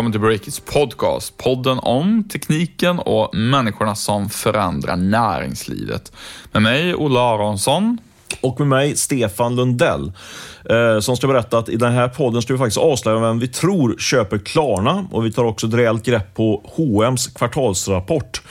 Välkommen till Breakits podcast. Podden om tekniken och människorna som förändrar näringslivet. Med mig, Olle Aronsson. Och med mig, Stefan Lundell, eh, som ska berätta att i den här podden ska vi faktiskt avslöja vem vi tror köper Klarna och vi tar också ett rejält grepp på H&M's kvartalsrapport.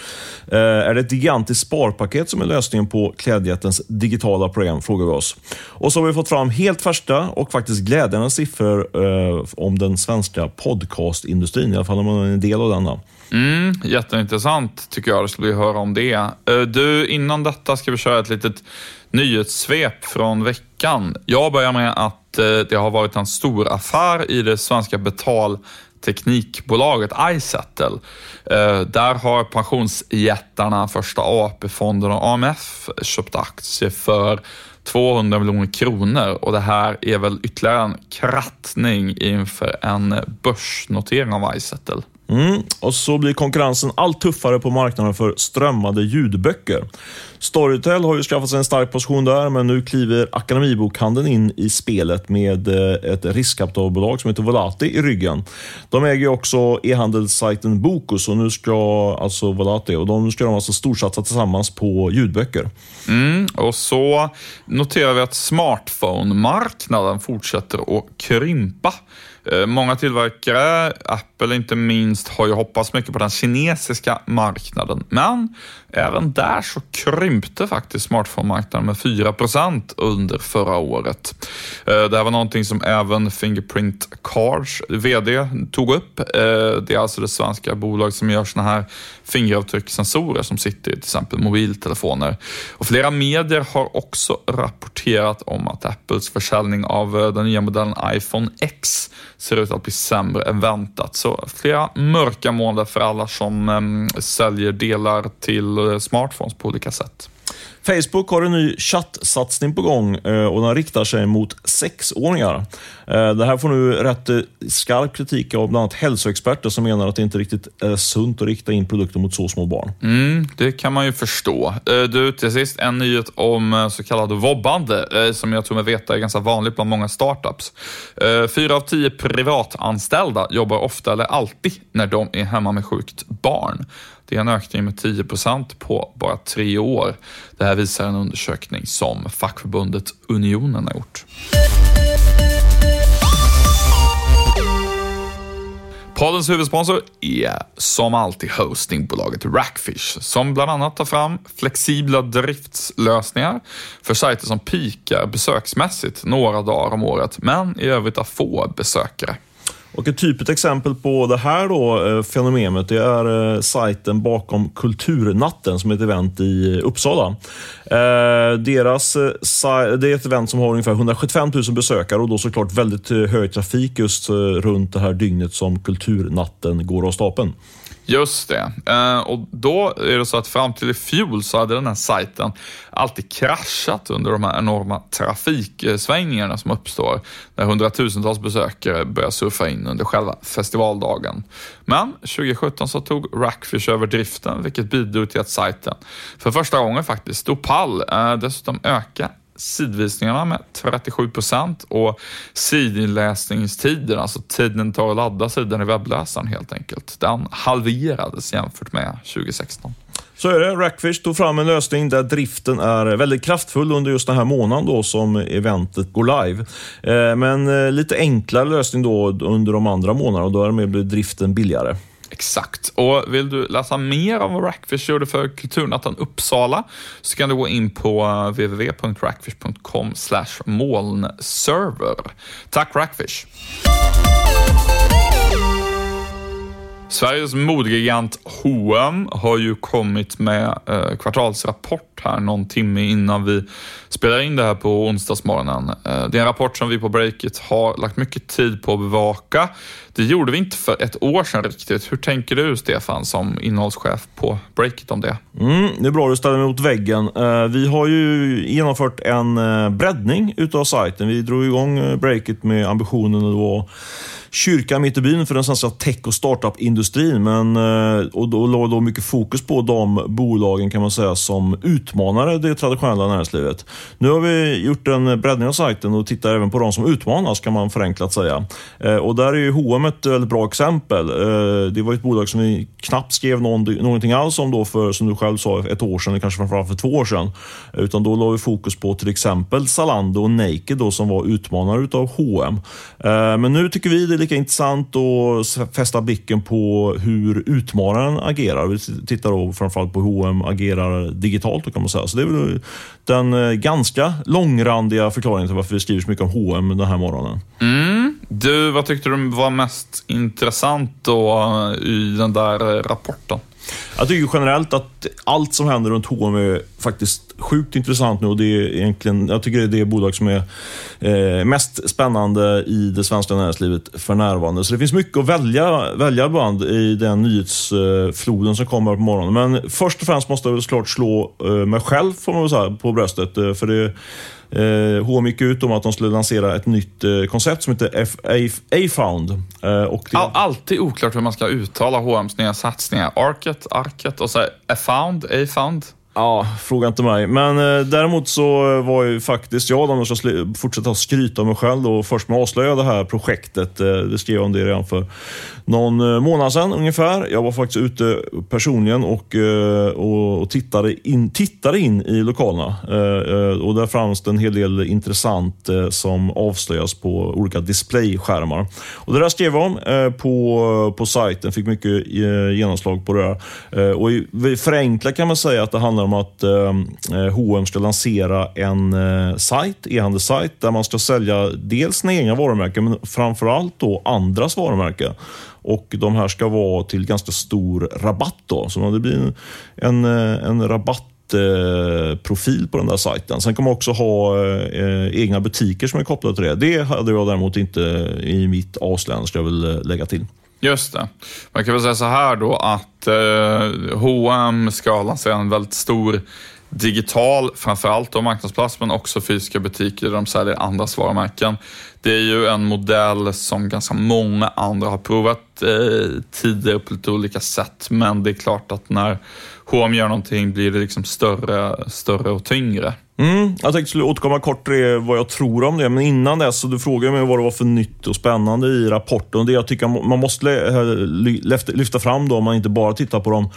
Eh, är det ett gigantiskt sparpaket som är lösningen på klädjättens digitala problem, frågar vi oss. Och så har vi fått fram helt färska och faktiskt glädjande siffror eh, om den svenska podcastindustrin, i alla fall om man är en del av denna. Mm, jätteintressant tycker jag. Det skulle vi höra om det. Du, innan detta ska vi köra ett litet nyhetssvep från veckan. Jag börjar med att eh, det har varit en stor affär i det svenska betalteknikbolaget iSettle. Eh, där har pensionsjättarna Första AP-fonden och AMF köpt aktier för 200 miljoner kronor och det här är väl ytterligare en krattning inför en börsnotering av iSettle. Mm. Och så blir konkurrensen allt tuffare på marknaden för strömmade ljudböcker. Storytel har ju skaffat sig en stark position där, men nu kliver Akademibokhandeln in i spelet med eh, ett riskkapitalbolag som heter Volati i ryggen. De äger också e-handelssajten Bokus och nu ska alltså Volati och de ska de alltså storsatsa tillsammans på ljudböcker. Mm, och så noterar vi att smartphone-marknaden fortsätter att krympa. Eh, många tillverkare, Apple inte minst, har ju hoppats mycket på den kinesiska marknaden. Men även där så krympte faktiskt smartphone-marknaden med 4% under förra året. Eh, det här var någonting som även Fingerprint Cards VD tog upp. Eh, det är alltså det svenska bolag som gör såna här fingeravtryckssensorer som sitter i till exempel mobiltelefoner. Och flera medier har också rapporterat om att Apples försäljning av den nya modellen iPhone X ser ut att bli sämre än väntat. Så flera mörka månader för alla som ehm, säljer delar till eh, smartphones på olika sätt. Facebook har en ny chattsatsning på gång eh, och den riktar sig mot sexåringar. Eh, det här får nu rätt eh, skarp kritik av bland annat hälsoexperter som menar att det inte riktigt är sunt att rikta in produkter mot så små barn. Mm, det kan man ju förstå. Du, till sist en nyhet om så kallad vobbande som jag tror mig veta är ganska vanligt bland många startups. Fyra av tio privatanställda jobbar ofta eller alltid när de är hemma med sjukt barn. Det är en ökning med 10 procent på bara tre år. Det här visar en undersökning som fackförbundet Unionen har gjort. Poddens huvudsponsor är som alltid hostingbolaget Rackfish som bland annat tar fram flexibla driftslösningar för sajter som pikar besöksmässigt några dagar om året men i övrigt har få besökare. Och ett typiskt exempel på det här då, eh, fenomenet det är eh, sajten bakom Kulturnatten som är ett event i eh, Uppsala. Deras, det är ett event som har ungefär 175 000 besökare och då såklart väldigt hög trafik just runt det här dygnet som Kulturnatten går av stapeln. Just det. Eh, och då är det så att fram till i fjol så hade den här sajten alltid kraschat under de här enorma trafiksvängningarna som uppstår när hundratusentals besökare börjar surfa in under själva festivaldagen. Men 2017 så tog Rackfish över driften vilket bidrog till att sajten för första gången faktiskt stod pall. Eh, dessutom ökade sidvisningarna med 37 procent och sidinläsningstiden, alltså tiden tar att ladda sidan i webbläsaren helt enkelt, den halverades jämfört med 2016. Så är det. Rackfish tog fram en lösning där driften är väldigt kraftfull under just den här månaden då som eventet går live. Eh, men eh, lite enklare lösning då under de andra månaderna och därmed blir driften billigare. Exakt. Och vill du läsa mer om vad Rackfish gjorde för Kulturnatten Uppsala så kan du gå in på eh, www.rackfish.com molnserver. Tack Rackfish! Sveriges modegigant H&M har ju kommit med eh, kvartalsrapport här någon timme innan vi spelar in det här på onsdagsmorgonen. Eh, det är en rapport som vi på Breakit har lagt mycket tid på att bevaka. Det gjorde vi inte för ett år sedan riktigt. Hur tänker du Stefan som innehållschef på Breakit om det? Mm, det är bra att du ställer mig mot väggen. Eh, vi har ju genomfört en eh, breddning utav sajten. Vi drog igång eh, Breakit med ambitionen att kyrkan mitt i byn för den svenska tech och startup-industrin. Men, eh, och då låg då mycket fokus på de bolagen kan man säga som utmanade det traditionella näringslivet. Nu har vi gjort en breddning av sajten och tittar även på de som utmanas kan man förenklat säga. Eh, och där är ju H&M ett väldigt bra exempel. Eh, det var ett bolag som vi knappt skrev någonting alls om då för, som du själv sa, ett år sedan, kanske framförallt för två år sedan. Utan då la vi fokus på till exempel Zalando och Naked då, som var utmanare utav H&M. Men nu tycker vi det lika intressant att fästa blicken på hur utmanaren agerar. Vi tittar då framförallt på hur H&M agerar digitalt kan man säga. Så det är väl den eh, ganska långrandiga förklaringen till varför vi skriver så mycket om H&M den här morgonen. Mm. Du, vad tyckte du var mest intressant då i den där rapporten? Jag tycker generellt att allt som händer runt H&M är faktiskt sjukt intressant nu och det är egentligen, jag tycker det är det bolag som är eh, mest spännande i det svenska näringslivet för närvarande. Så det finns mycket att välja, välja bland i den nyhetsfloden som kommer på morgonen. Men först och främst måste jag väl såklart slå eh, mig själv får man väl säga, på bröstet. Eh, för det Eh, H&M gick ut om att de skulle lansera ett nytt eh, koncept som heter A-Found. Eh, och det... All, alltid oklart hur man ska uttala H&M's nya satsningar. Arket, Arket och så A-Found, A-Found. Ja, fråga inte mig. Men eh, däremot så var ju faktiskt jag, om jag ska fortsätta skryta om mig själv, då, först med att avslöja det här projektet. Eh, det skrev jag om det redan för någon eh, månad sedan ungefär. Jag var faktiskt ute personligen och, eh, och, och tittade, in, tittade in i lokalerna. Eh, och där fanns det en hel del intressant som avslöjas på olika displayskärmar. Och det där skrev jag om på, på sajten, fick mycket genomslag på det där. Och förenklat kan man säga att det handlar om att H&M ska lansera en sajt, e-handelssajt, där man ska sälja dels sina egna varumärken, men framförallt då andras varumärken. Och de här ska vara till ganska stor rabatt. Då. Så det blir en, eh, en rabattprofil eh, på den där sajten. Sen kan man också ha eh, eh, egna butiker som är kopplade till det. Det hade jag däremot inte i mitt avslöjande, ska jag väl lägga till. Just det. Man kan väl säga så här då att eh, H&M ska lansera en väldigt stor digital, framförallt då marknadsplats, men också fysiska butiker där de säljer andras varumärken. Det är ju en modell som ganska många andra har provat eh, tidigare på lite olika sätt, men det är klart att när H&M gör någonting blir det liksom större, större och tyngre. Mm, jag tänkte återkomma kort till vad jag tror om det, men innan dess så du frågade mig vad det var för nytt och spännande i rapporten. Det jag tycker man måste eh, lyfta fram då, om man inte bara tittar på de,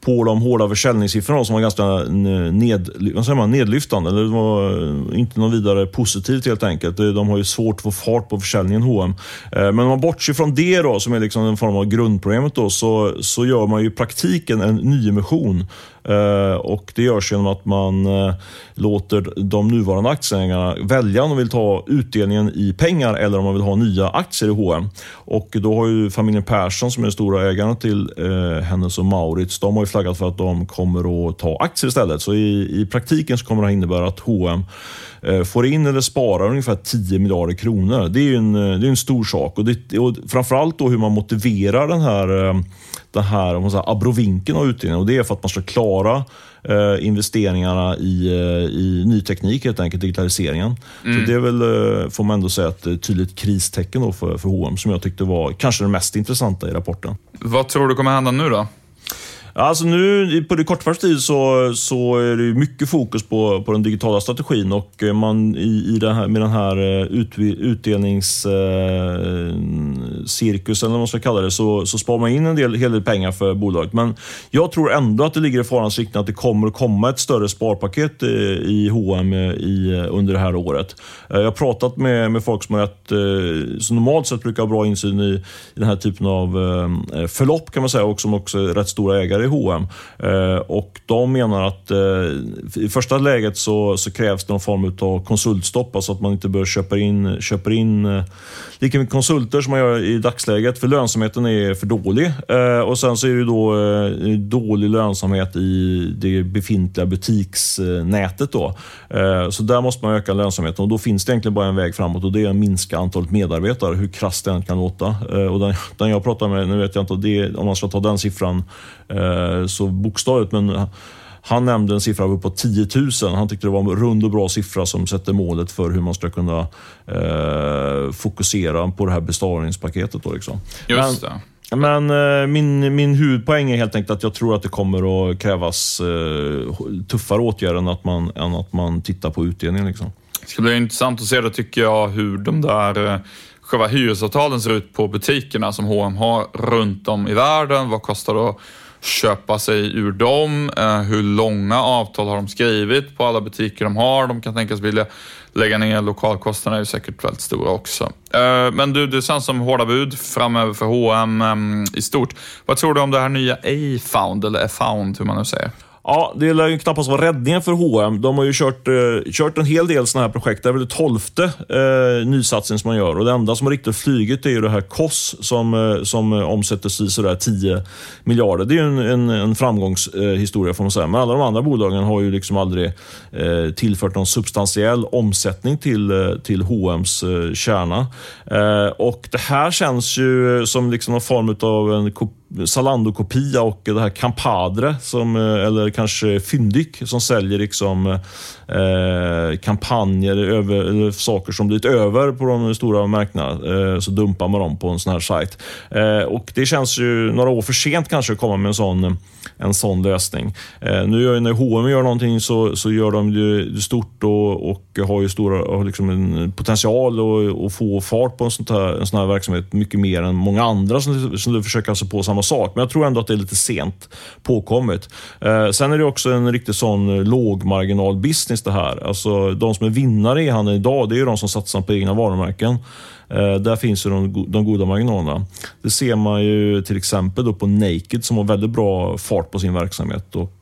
på de hårda försäljningssiffrorna som var ganska ned, vad säger man, nedlyftande. Det var eh, inte något vidare positivt helt enkelt. De har ju svårt att få fart på försäljningen H&M. Men om man bortser från det då, som är liksom en form av grundproblemet, då, så, så gör man ju i praktiken en nyemission och Det görs genom att man låter låter de nuvarande aktieägarna välja om de vill ta utdelningen i pengar eller om man vill ha nya aktier i H&M. Och Då har ju familjen Persson, som är den stora ägaren till eh, Hennes och Maurits, de har ju flaggat för att de kommer att ta aktier istället. Så i, i praktiken så kommer det att innebära att H&M får in eller sparar ungefär 10 miljarder kronor. Det är en, det är en stor sak. Och, det, och Framförallt då hur man motiverar den här den här om man säger, abrovinken av utdelningen. Och det är för att man ska klara eh, investeringarna i, eh, i ny teknik, helt enkelt digitaliseringen. Mm. Så det är väl, eh, får man ändå säga, ett tydligt kristecken då för, för H&M som jag tyckte var kanske det mest intressanta i rapporten. Vad tror du kommer hända nu då? Alltså nu på det korta perspektivet så, så är det mycket fokus på, på den digitala strategin och man i, i den här, med den här eh, ut, utdelningscirkusen, eh, eller vad man ska kalla det, så, så sparar man in en del, hel del pengar för bolaget. Men jag tror ändå att det ligger i farans riktning att det kommer att komma ett större sparpaket eh, i H&M i, under det här året. Jag har pratat med, med folk som, har ett, som normalt sett brukar ha bra insyn i, i den här typen av förlopp kan man säga och som också är rätt stora ägare H&M. Och de menar att eh, i första läget så, så krävs det någon form av konsultstopp, alltså att man inte bör köpa in, köper in eh, lika mycket konsulter som man gör i dagsläget, för lönsamheten är för dålig. Och sen så är det då dålig lönsamhet i det befintliga butiksnätet. Då. Så där måste man öka lönsamheten och då finns det egentligen bara en väg framåt och det är att minska antalet medarbetare, hur krasst det än kan låta. Och den, den jag pratar med, nu vet jag inte det, om man ska ta den siffran Eh, så bokstavligt, men Han nämnde en siffra på uppåt 10 000. Han tyckte det var en rund och bra siffra som sätter målet för hur man ska kunna eh, fokusera på det här besparingspaketet. Då, liksom. Just det. Men eh, min, min huvudpoäng är helt enkelt att jag tror att det kommer att krävas eh, tuffare åtgärder än att man, än att man tittar på utdelningen. Liksom. Det ska bli intressant att se då tycker jag hur de där eh, själva hyresavtalen ser ut på butikerna som H&M har runt om i världen. Vad kostar det att köpa sig ur dem? Eh, hur långa avtal har de skrivit på alla butiker de har? De kan tänkas vilja lägga ner. Lokalkostnaderna är ju säkert väldigt stora också. Eh, men du, det känns som hårda bud framöver för H&M i stort. Vad tror du om det här nya A-found, eller A-found, hur man nu säger? Ja, det lär ju knappast vara räddningen för H&M. De har ju kört, eh, kört en hel del sådana här projekt. Det är väl det tolfte eh, nysatsningen som man gör. Och Det enda som har riktigt flugit är ju det här KOS som, eh, som omsätter sig sådär 10 miljarder. Det är ju en, en, en framgångshistoria eh, får man säga. Men alla de andra bolagen har ju liksom aldrig eh, tillfört någon substantiell omsättning till, eh, till H&M's eh, kärna. Eh, och Det här känns ju som liksom någon form av en Zalando-kopia och det här Campadre, som, eh, eller kanske Fyndik, som säljer liksom, eh, eh, kampanjer över, eller saker som blivit över på de stora märkena. Eh, så dumpar man dem på en sån här sajt. Eh, och Det känns ju några år för sent kanske att komma med en sån, en sån lösning. Eh, nu gör, när H&M gör någonting så, så gör de det stort och, och har ju stora, har liksom en potential att få fart på en sån, här, en sån här verksamhet mycket mer än många andra som, som försöker alltså på samma sak. Men jag tror ändå att det är lite sent påkommet. Eh, sen är det också en riktigt sån lågmarginal business det här. Alltså, de som är vinnare i handeln idag, det är de som satsar på egna varumärken. Eh, där finns ju de, de goda marginalerna. Det ser man ju till exempel då på Naked som har väldigt bra fart på sin verksamhet. Och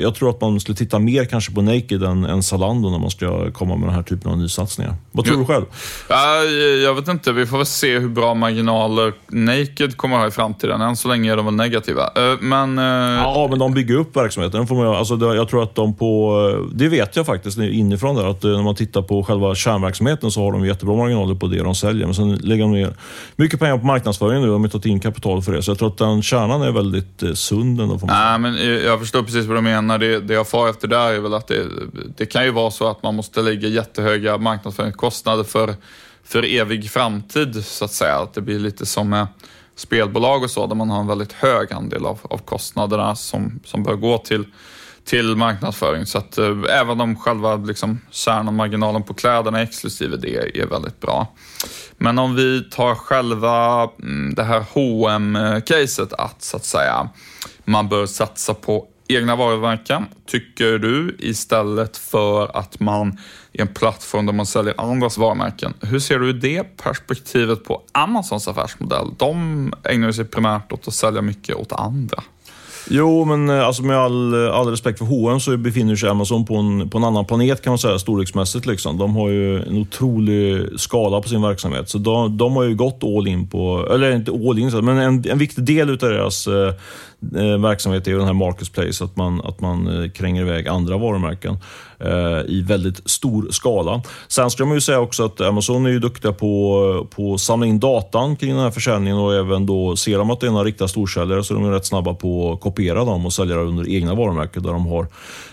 jag tror att man skulle titta mer kanske på Naked än, än Zalando när man ska komma med den här typen av nysatsningar. Vad tror ja. du själv? Ja, jag vet inte. Vi får väl se hur bra marginaler Naked kommer ha i framtiden. Än så länge är de väl negativa. Eh, men, eh, ja, men de bygger upp verksamheten. Får man, alltså, jag tror att de på... Det vet jag faktiskt inifrån där, att när man tittar på själva kärnverksamheten så har de jättebra marginaler på det de säljer. Men sen lägger de ner mycket pengar på marknadsföring nu. De har tagit in kapital för det. Så jag tror att den kärnan är väldigt sund ändå. Nej, men jag förstår förstår precis vad du menar. Det, det jag far efter där är väl att det, det kan ju vara så att man måste lägga jättehöga marknadsföringskostnader för, för evig framtid, så att säga. Att det blir lite som med spelbolag och så, där man har en väldigt hög andel av, av kostnaderna som, som bör gå till, till marknadsföring. Så att eh, även om själva liksom, kärnan, marginalen på kläderna exklusive det är väldigt bra. Men om vi tar själva mm, det här hm caset att så att säga man bör satsa på egna varumärken, tycker du, istället för att man är en plattform där man säljer andras varumärken. Hur ser du det perspektivet på Amazons affärsmodell? De ägnar sig primärt åt att sälja mycket åt andra. Jo, men eh, alltså med all, eh, all respekt för H&M så befinner sig Amazon på en, på en annan planet kan man säga storleksmässigt. Liksom. De har ju en otrolig skala på sin verksamhet. Så de, de har ju gått all in på, eller inte all in, men en, en viktig del av deras eh, Eh, verksamhet är den här marketplace, att man, att man eh, kränger iväg andra varumärken eh, i väldigt stor skala. Sen ska man ju säga också att Amazon är ju duktiga på, eh, på att samla in datan kring den här försäljningen och även då ser de att det är några riktiga storsäljare så är de rätt snabba på att kopiera dem och sälja under egna varumärken där de har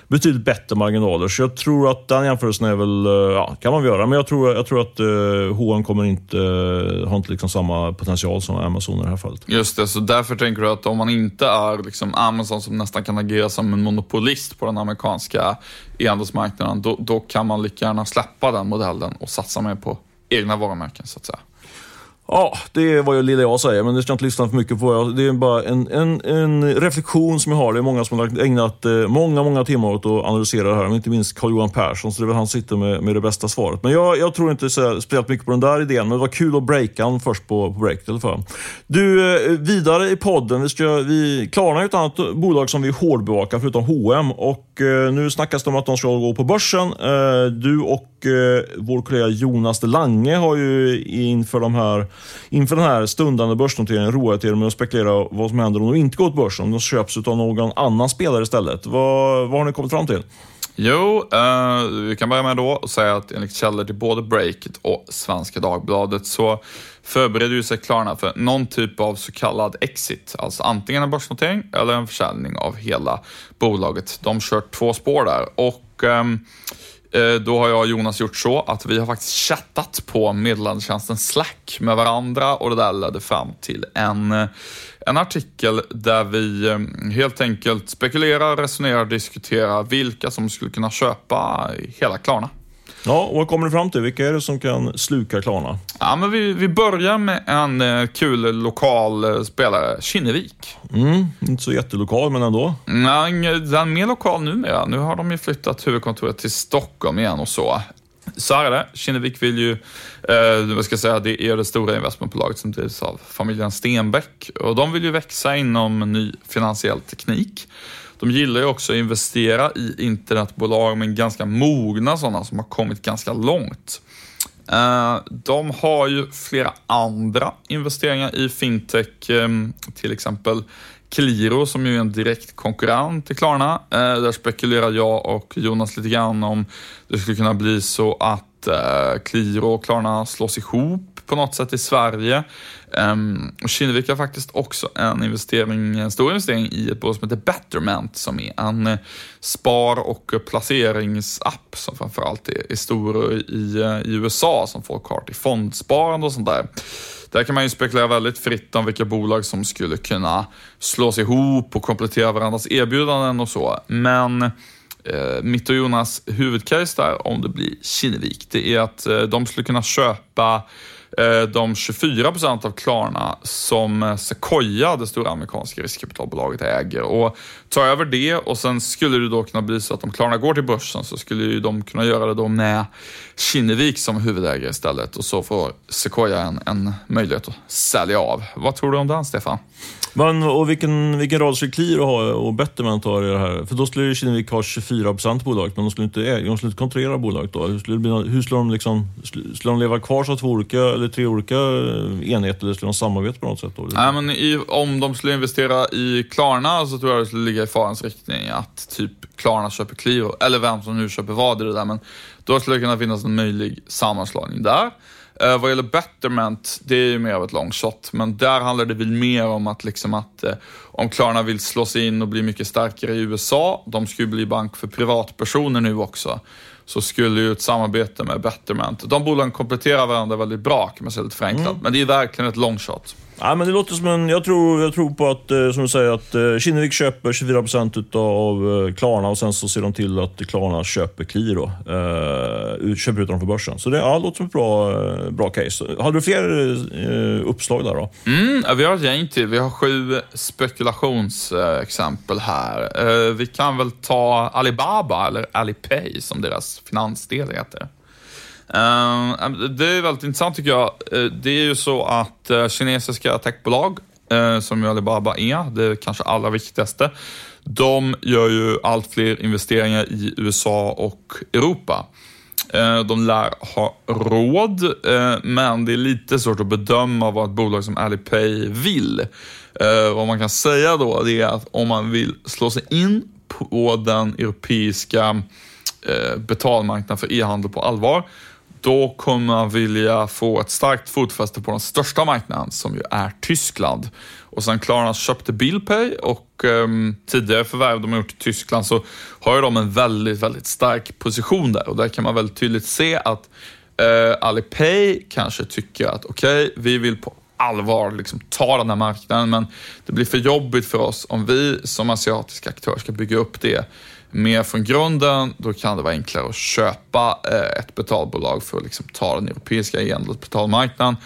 betydligt bättre marginaler. Så jag tror att den jämförelsen är väl, eh, ja, kan man väl göra. Men jag tror, jag tror att uh, H&M kommer inte, eh, har inte liksom samma potential som Amazon i det här fallet. Just det, så därför tänker du att om man inte är liksom Amazon som nästan kan agera som en monopolist på den amerikanska e-handelsmarknaden, då, då kan man lika gärna släppa den modellen och satsa mer på egna varumärken så att säga. Ja, det är vad jag, lilla jag säger, men det ska inte lyssna för mycket på. Det är bara en, en, en reflektion som jag har. Det är många som har ägnat eh, många, många timmar åt att analysera det här. Inte minst Carl-Johan Persson, så det är väl han som sitter med, med det bästa svaret. Men jag, jag tror inte så speciellt mycket på den där idén, men det var kul att breaka den först på, på break i alla fall. Du, eh, vidare i podden. Vi, ska, vi Klarna är ett annat bolag som vi hårdbevakar, förutom H&M och eh, nu snackas det om att de ska gå på börsen. Du och Eh, vår kollega Jonas Lange har ju inför de här inför den här stundande börsnoteringen roat er med att spekulera vad som händer om de inte går till börsen, om de köps av någon annan spelare istället. Vad, vad har ni kommit fram till? Jo, eh, vi kan börja med då att säga att enligt källor till både Breakit och Svenska Dagbladet så förbereder ju sig Klarna för någon typ av så kallad exit, alltså antingen en börsnotering eller en försäljning av hela bolaget. De kör två spår där och eh, Eh, då har jag och Jonas gjort så att vi har faktiskt chattat på meddelandetjänsten Slack med varandra och det där ledde fram till en, en artikel där vi eh, helt enkelt spekulerar, resonerar, diskuterar vilka som skulle kunna köpa hela Klarna. Ja, och vad kommer du fram till? Vilka är det som kan sluka Klarna? Ja, men vi, vi börjar med en eh, kul lokal eh, spelare, Kinnevik. Mm, inte så jättelokal, men ändå. Nej, den är mer lokal numera. Nu har de ju flyttat huvudkontoret till Stockholm igen och så. Så här är det. Kinnevik vill ju, eh, vad ska jag säga, det är det stora investmentbolaget som drivs av familjen Stenbeck. Och de vill ju växa inom ny finansiell teknik. De gillar ju också att investera i internetbolag, men ganska mogna sådana som har kommit ganska långt. Eh, de har ju flera andra investeringar i fintech, ehm, till exempel Qliro som ju är en direkt konkurrent till Klarna. Eh, där spekulerar jag och Jonas lite grann om det skulle kunna bli så att Qliro eh, och Klarna slås ihop på något sätt i Sverige. Um, Kinnevik har faktiskt också en investering, en stor investering i ett bolag som heter Betterment som är en eh, spar och placeringsapp som framförallt är, är stor i, eh, i USA som folk har till fondsparande och sånt där. Där kan man ju spekulera väldigt fritt om vilka bolag som skulle kunna slås ihop och komplettera varandras erbjudanden och så. Men eh, mitt och Jonas huvudcase där, om det blir Kinnevik, det är att eh, de skulle kunna köpa Eh, de 24 procent av Klarna som eh, Sequoia, det stora amerikanska riskkapitalbolaget, äger. Och ta över det och sen skulle det då kunna bli så att om Klarna går till börsen så skulle ju de kunna göra det då med Kinnevik som huvudägare istället och så får Sequoia en, en möjlighet att sälja av. Vad tror du om den, Stefan? Men, och vilken, vilken roll skulle Qliro ha och Betterment ha i det här? För då skulle Kinnevik ha 24 procent bolaget, men de skulle inte, de skulle inte kontrollera bolaget då. Hur skulle, bli, hur skulle, de liksom, skulle de leva kvar som två olika, eller tre olika enheter, eller skulle de samarbeta på något sätt? Då? Nej, men i, om de skulle investera i Klarna så tror jag det skulle ligga i farans riktning att typ Klarna köper Qliro, eller vem som nu köper vad i det där, men då skulle det kunna finnas en möjlig sammanslagning där. Uh, vad gäller Betterment, det är ju mer av ett long shot, men där handlar det väl mer om att, liksom att uh, om Klarna vill slå sig in och bli mycket starkare i USA, de ju bli bank för privatpersoner nu också, så skulle ju ett samarbete med Betterment, de bolagen kompletterar varandra väldigt bra kan man säga lite förenklat, mm. men det är verkligen ett long shot. Ja, men det låter som en... Jag tror, jag tror på att, eh, som du säger, att eh, Kinnevik köper 24% av eh, Klarna och sen så ser de till att Klarna köper Qliro. Uh, köper ut dem från börsen. Så det, ja, det låter som ett bra, bra case. Hade du fler uh, uppslag där då? Mm, vi har ett gäng till. Vi har sju spekulationsexempel här. Uh, vi kan väl ta Alibaba, eller Alipay som deras finansdel heter. Uh, det är väldigt intressant tycker jag. Uh, det är ju så att uh, kinesiska techbolag, eh, som ju Alibaba är, det är kanske allra viktigaste, de gör ju allt fler investeringar i USA och Europa. De lär ha råd, men det är lite svårt att bedöma vad ett bolag som Alipay vill. Vad man kan säga då, det är att om man vill slå sig in på den europeiska betalmarknaden för e-handel på allvar, då kommer man vilja få ett starkt fotfäste på den största marknaden som ju är Tyskland. Och sen Klarna köpte Billpay och um, tidigare förvärv de har gjort i Tyskland så har ju de en väldigt, väldigt stark position där och där kan man väldigt tydligt se att uh, Alipay kanske tycker att okej, okay, vi vill på allvar liksom ta den här marknaden men det blir för jobbigt för oss om vi som asiatiska aktörer ska bygga upp det mer från grunden, då kan det vara enklare att köpa eh, ett betalbolag för att liksom ta den europeiska e-handelsbetalmarknaden.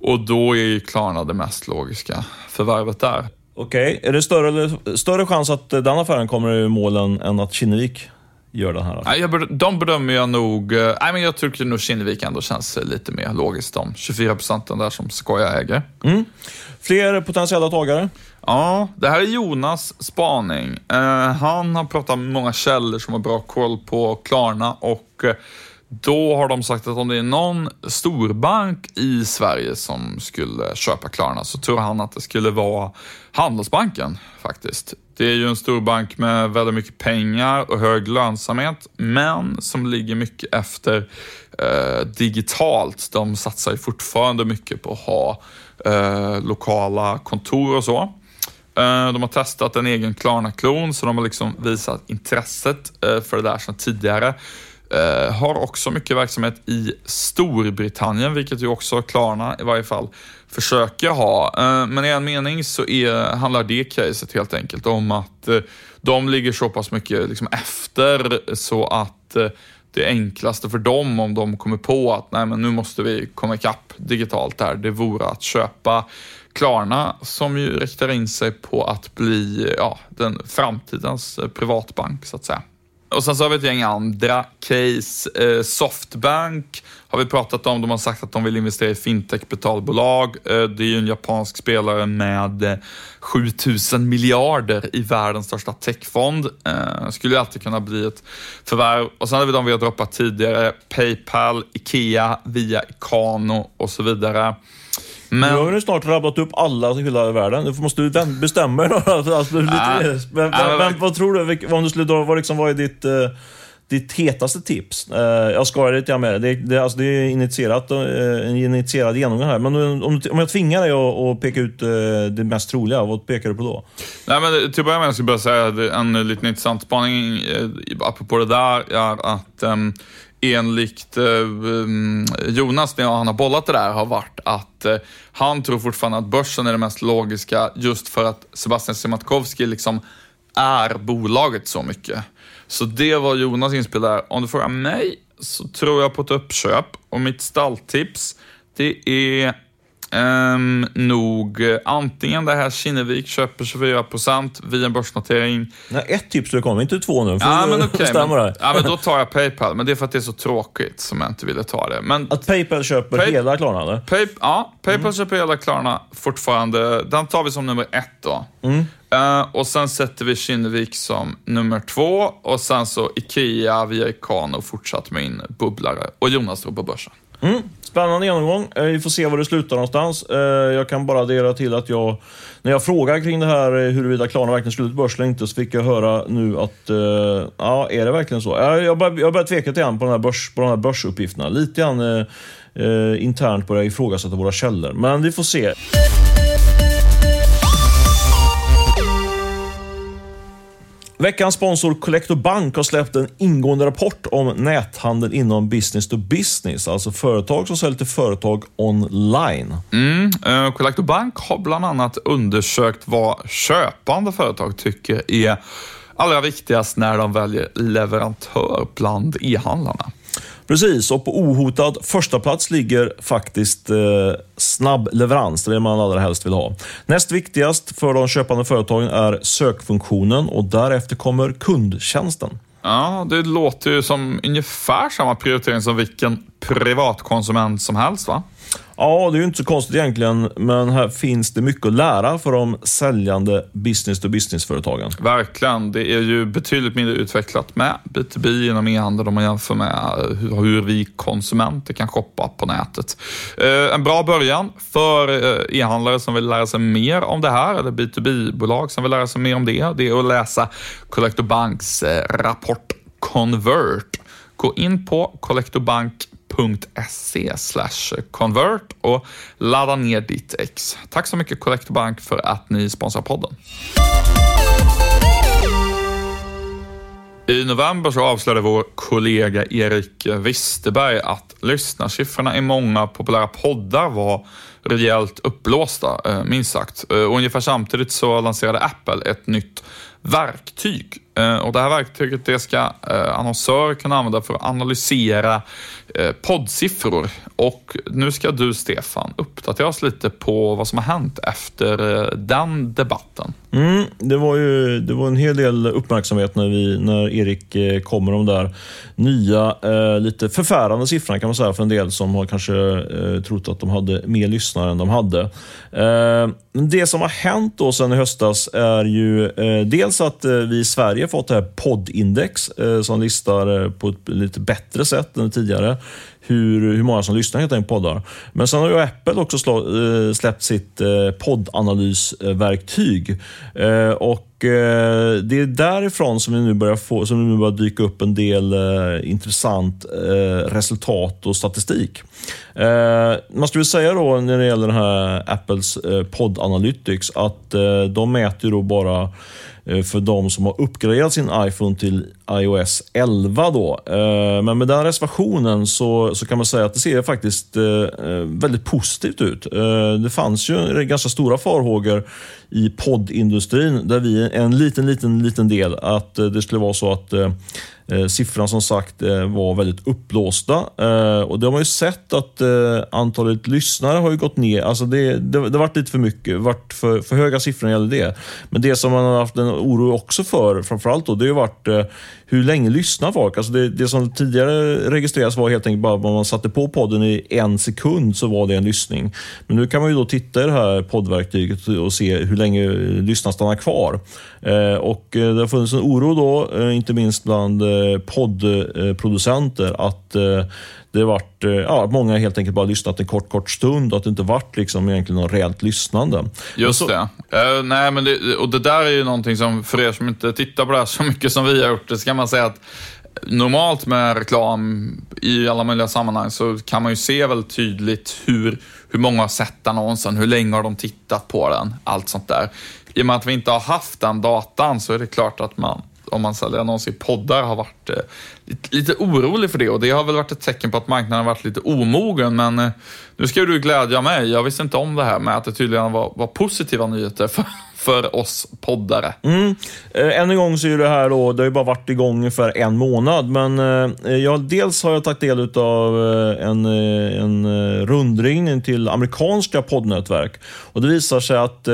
Och då är ju Klarna det mest logiska förvärvet där. Okej, okay. är det större, större chans att eh, den affären kommer i målen än att Kinnevik gör den här? Nej, jag, de bedömer jag nog... Eh, nej, men jag tycker nog Kinnevik ändå känns lite mer logiskt. De 24 procenten där som Sequoia äger. Mm. Fler potentiella tagare? Ja, det här är Jonas spaning. Eh, han har pratat med många källor som har bra koll på Klarna och eh, då har de sagt att om det är någon storbank i Sverige som skulle köpa Klarna så tror han att det skulle vara Handelsbanken faktiskt. Det är ju en storbank med väldigt mycket pengar och hög lönsamhet, men som ligger mycket efter eh, digitalt. De satsar ju fortfarande mycket på att ha eh, lokala kontor och så. Eh, de har testat en egen Klarna-klon, så de har liksom visat intresset eh, för det där sedan tidigare. Eh, har också mycket verksamhet i Storbritannien, vilket ju också Klarna i varje fall försöker ha. Eh, men i en mening så är, handlar det caset helt enkelt om att eh, de ligger så pass mycket liksom efter så att eh, det enklaste för dem om de kommer på att nej, men nu måste vi komma ikapp digitalt här, det vore att köpa Klarna som ju riktar in sig på att bli ja, den framtidens privatbank så att säga. Och sen så har vi ett gäng andra case. Eh, Softbank har vi pratat om. De har sagt att de vill investera i fintech-betalbolag. Eh, det är ju en japansk spelare med eh, 7000 miljarder i världens största techfond. Eh, skulle ju alltid kunna bli ett förvärv. Och sen har vi de vi har droppat tidigare. Paypal, Ikea, via Ikano och så vidare. Men... Nu har vi snart rabblat upp alla i hela världen. Du måste du bestämma dig. Alltså, lite, äh, vem, äh, vem, vad tror du? Om du skulle dra, vad, liksom, vad är ditt, uh, ditt hetaste tips? Uh, jag skojar lite med det. Det, alltså, det är initierat, uh, en initierad genomgång här. Men om, om jag tvingar dig att, peka ut det mest troliga, vad pekar du på då? Nej, men till att börja med ska jag bara säga en lite intressant spaning apropå det där är att um, enligt eh, mm, Jonas, när han har bollat det där, har varit att eh, han tror fortfarande att börsen är det mest logiska just för att Sebastian Siemiatkowski liksom är bolaget så mycket. Så det var Jonas inspel där. Om du frågar mig så tror jag på ett uppköp och mitt stalltips det är Um, nog uh, antingen det här Kinnevik köper 24% via en börsnotering. Nej, ett tips du kommer, inte två nu. Ja, men okay, men, ja, men då tar jag Paypal, men det är för att det är så tråkigt som jag inte ville ta det. Men, att Paypal köper pay, hela Klarna? Eller? Pay, ja, Paypal mm. köper hela Klarna fortfarande. Den tar vi som nummer ett då. Mm. Uh, och sen sätter vi Kinnevik som nummer två och sen så Ikea via Ikano fortsatt med in bubblare. Och Jonas tror på börsen. Mm. Spännande genomgång. Eh, vi får se var det slutar någonstans. Eh, jag kan bara addera till att jag, när jag frågar kring det här eh, huruvida Klarna verkligen slutit börs eller inte, så fick jag höra nu att, ja, är det verkligen så? Jag börjar, jag börjar tveka lite grann på, den här börs, på de här börsuppgifterna. Lite grann eh, internt börjar jag ifrågasätta våra källor. Men vi får se. Veckans sponsor Collector Bank har släppt en ingående rapport om näthandel inom business to business, alltså företag som säljer till företag online. Mm, uh, Collector Bank har bland annat undersökt vad köpande företag tycker är allra viktigast när de väljer leverantör bland e-handlarna. Precis, och på ohotad första plats ligger faktiskt eh, snabb leverans, det är det man allra helst vill ha. Näst viktigast för de köpande företagen är sökfunktionen och därefter kommer kundtjänsten. Ja, det låter ju som ungefär samma prioritering som vilken privatkonsument som helst va? Ja, det är ju inte så konstigt egentligen, men här finns det mycket att lära för de säljande business-to-business-företagen. Verkligen. Det är ju betydligt mindre utvecklat med B2B inom e-handel om man jämför med eh, hur vi konsumenter kan shoppa på nätet. Eh, en bra början för eh, e-handlare som vill lära sig mer om det här, eller B2B-bolag som vill lära sig mer om det, det är att läsa Collector Banks rapport Convert. Gå in på Collector Bank collectorbank.se convert och ladda ner ditt ex. Tack så mycket Collector Bank för att ni sponsrar podden. I november så avslöjade vår kollega Erik Wisterberg att lyssnarsiffrorna i många populära poddar var rejält uppblåsta, eh, minst sagt. Eh, och ungefär samtidigt så lanserade Apple ett nytt verktyg. Eh, och det här verktyget det ska eh, annonsörer kunna använda för att analysera eh, poddsiffror. Och nu ska du, Stefan, uppdatera oss lite på vad som har hänt efter den debatten. Mm, det, var ju, det var en hel del uppmärksamhet när, vi, när Erik kom med de där nya, lite förfärande siffrorna kan man säga för en del som har kanske trott att de hade mer lyssnare än de hade. Det som har hänt då sedan i höstas är ju eh, dels att eh, vi i Sverige fått det här poddindex eh, som listar på ett lite bättre sätt än tidigare hur, hur många som lyssnar helt enkelt på poddar. Men sen har ju Apple också slå, släppt sitt poddanalysverktyg. Och eh, Det är därifrån som det nu börjar, få, som det nu börjar dyka upp en del eh, intressant eh, resultat och statistik. Eh, man skulle säga då när det gäller den här Apples eh, Pod Analytics att eh, de mäter då bara Eh, Eh, för de som har uppgraderat sin iPhone till iOS 11. Då. Eh, men med den reservationen så, så kan man säga att det ser faktiskt eh, väldigt positivt ut. Det fanns ju ganska stora farhågor i poddindustrin där vi en liten, liten, liten del att det skulle vara så att Eh, siffran som sagt eh, var väldigt uppblåsta eh, och det har man ju sett att antalet lyssnare har ju gått ner. Alltså det, det, det varit lite för mycket, varit för, för höga siffror när det gäller det. Men det som man har haft en oro också för, framförallt då, det har varit hur länge lyssnar folk? Alltså det, det som tidigare registrerades var helt enkelt bara att man satte på podden i en sekund så var det en lyssning. Men nu kan man ju då titta i det här poddverktyget och se hur länge lyssnaren stannar kvar. Och det har funnits en oro då, inte minst bland poddproducenter, att eh, det varit, ja, många helt enkelt bara lyssnat en kort, kort stund och att det inte varit liksom egentligen något reellt lyssnande. Just så, det. Uh, nej, men det, och det där är ju någonting som, för er som inte tittar på det här så mycket som vi har gjort, det ska man säga att normalt med reklam i alla möjliga sammanhang så kan man ju se väldigt tydligt hur, hur många har sett annonsen, hur länge har de tittat på den, allt sånt där. I och med att vi inte har haft den datan så är det klart att man om man säljer annonser i poddar har varit eh, lite, lite, orolig för det och det har väl varit ett tecken på att marknaden har varit lite omogen. Men eh, nu ska du glädja mig. Jag visste inte om det här med att det tydligen var, var positiva nyheter för, för oss poddare. Mm. Eh, än en gång så är det här då, det har ju bara varit igång ungefär en månad, men eh, jag, dels har jag tagit del av eh, en, eh, en rundringning till amerikanska poddnätverk och det visar sig att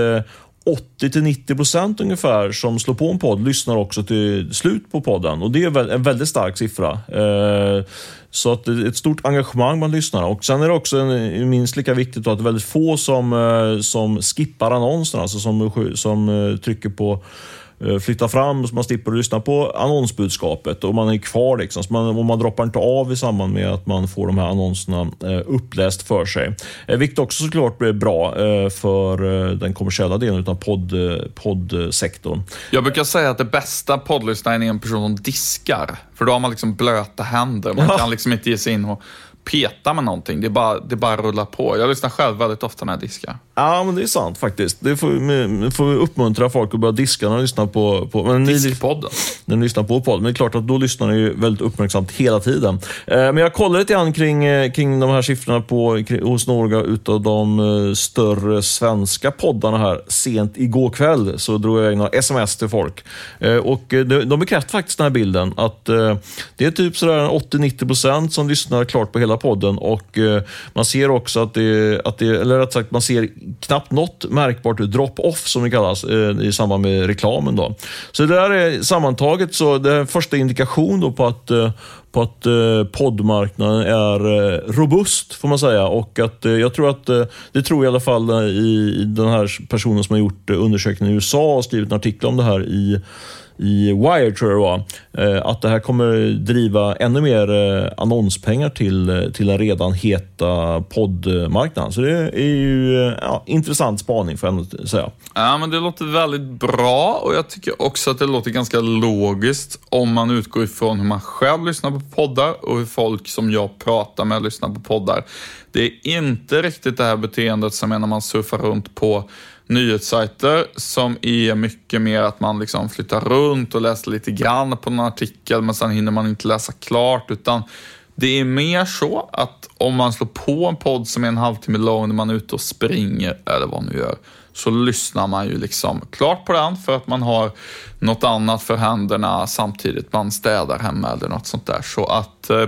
80-90% ungefär som slår på en podd lyssnar också till slut på podden och det är en väldigt stark siffra. Eh, så att det är ett stort engagemang bland lyssnarna. Och sen är det också en, minst lika viktigt att det är väldigt få som, eh, som skippar annonserna, alltså som, som eh, trycker på flytta fram så man slipper lyssna på annonsbudskapet och man är kvar. Liksom. Så man, och man droppar inte av i samband med att man får de här annonserna eh, uppläst för sig. Eh, vilket också såklart blir bra för den kommersiella delen av podd, poddsektorn. Jag brukar säga att det bästa poddlyssnaren är en person som diskar. För då har man liksom blöta händer. Man kan liksom inte ge sig in och peta med någonting. Det bara, det bara rullar på. Jag lyssnar själv väldigt ofta när jag diskar. Ja, men det är sant faktiskt. Det får, får uppmuntra folk att börja diska när de lyssnar på... på men Diskpodden. När de lyssnar på podden. Men det är klart att då lyssnar ni väldigt uppmärksamt hela tiden. Eh, men jag kollade lite grann kring, eh, kring de här siffrorna på, kring, hos några utav de eh, större svenska poddarna här. Sent igår kväll så drog jag iväg några sms till folk. Och de, de bekräftar faktiskt den här bilden. Att det är typ 80-90% som lyssnar klart på hela podden och eh, man ser också att det, att det eller rätt sagt man ser knappt något märkbart drop-off som det kallas eh, i samband med reklamen. Då. Så det där är sammantaget så det är första indikation då på att eh, på att poddmarknaden är robust, får man säga. Och att jag tror att, det tror jag i alla fall i den här personen som har gjort undersökningen i USA och skrivit en artikel om det här i i Wire, tror jag det var, eh, att det här kommer driva ännu mer eh, annonspengar till, eh, till den redan heta poddmarknaden. Så det är ju ja, intressant spaning, får jag säga. Ja, men det låter väldigt bra och jag tycker också att det låter ganska logiskt om man utgår ifrån hur man själv lyssnar på poddar och hur folk som jag pratar med lyssnar på poddar. Det är inte riktigt det här beteendet som är när man surfar runt på nyhetssajter som är mycket mer att man liksom flyttar runt och läser lite grann på någon artikel men sen hinner man inte läsa klart utan det är mer så att om man slår på en podd som är en halvtimme lång när man är ute och springer eller vad man nu gör så lyssnar man ju liksom klart på den för att man har något annat för händerna samtidigt man städar hemma eller något sånt där. Så att eh,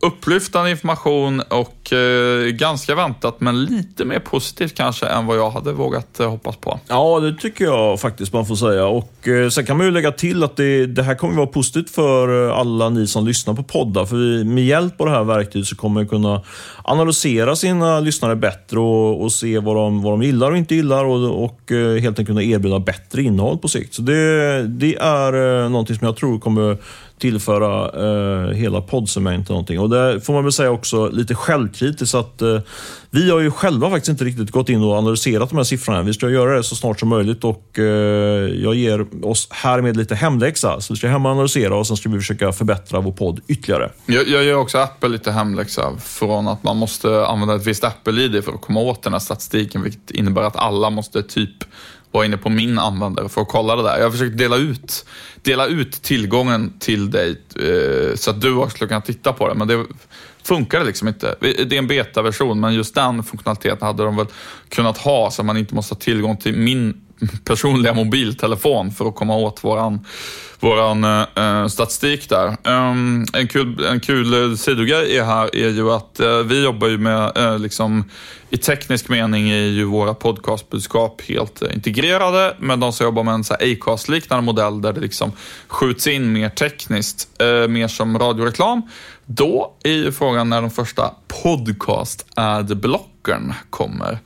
upplyftande information och eh, ganska väntat, men lite mer positivt kanske än vad jag hade vågat eh, hoppas på. Ja, det tycker jag faktiskt man får säga. Och eh, Sen kan man ju lägga till att det, det här kommer vara positivt för eh, alla ni som lyssnar på poddar. För vi, med hjälp av det här verktyget så kommer vi kunna analysera sina lyssnare bättre och, och se vad de, vad de gillar och inte gillar och, och eh, helt enkelt kunna erbjuda bättre innehåll på sikt. Så det, det är eh, någonting som jag tror kommer tillföra eh, hela poddsegmentet någonting. Och det får man väl säga också lite självkritik kritiskt. Så att, eh, vi har ju själva faktiskt inte riktigt gått in och analyserat de här siffrorna. Vi ska göra det så snart som möjligt och eh, jag ger oss härmed lite hemläxa. Så vi ska hem och analysera och sen ska vi försöka förbättra vår podd ytterligare. Jag, jag ger också Apple lite hemläxa från att man måste använda ett visst Apple-ID för att komma åt den här statistiken, vilket innebär att alla måste typ vara inne på min användare för att kolla det där. Jag har försökt dela ut, dela ut tillgången till dig eh, så att du också kan titta på det, men det funkade liksom inte. Det är en betaversion, men just den funktionaliteten hade de väl kunnat ha så att man inte måste ha tillgång till min personliga mobiltelefon för att komma åt våran, våran eh, eh statistik där. Um, en kul, en kul sidogrej är här är ju att eh, vi jobbar ju med, eh, liksom, i teknisk mening är ju våra podcastbudskap helt integrerade, men de som jobbar med en Acast-liknande modell där det liksom skjuts in mer tekniskt, eh, mer som radioreklam. Då är ju frågan när de första podcast-ad-blockern kommer.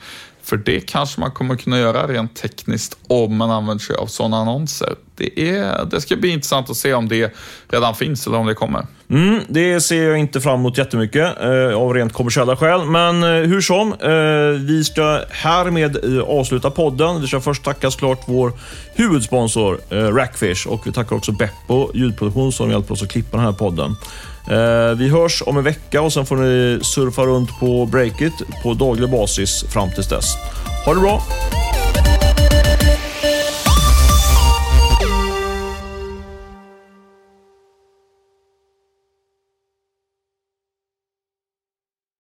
För det kanske man kommer kunna göra rent tekniskt om man använder sig av sådana annonser. Det, är, det ska bli intressant att se om det redan finns eller om det kommer. Mm, det ser jag inte fram emot jättemycket eh, av rent kommersiella skäl. Men eh, hur som, eh, vi ska härmed eh, avsluta podden. Vi ska först tacka såklart vår huvudsponsor eh, Rackfish och vi tackar också Beppo ljudproduktion som hjälper oss att klippa den här podden. Eh, vi hörs om en vecka och sen får ni surfa runt på Breakit på daglig basis fram tills dess. Ha det bra!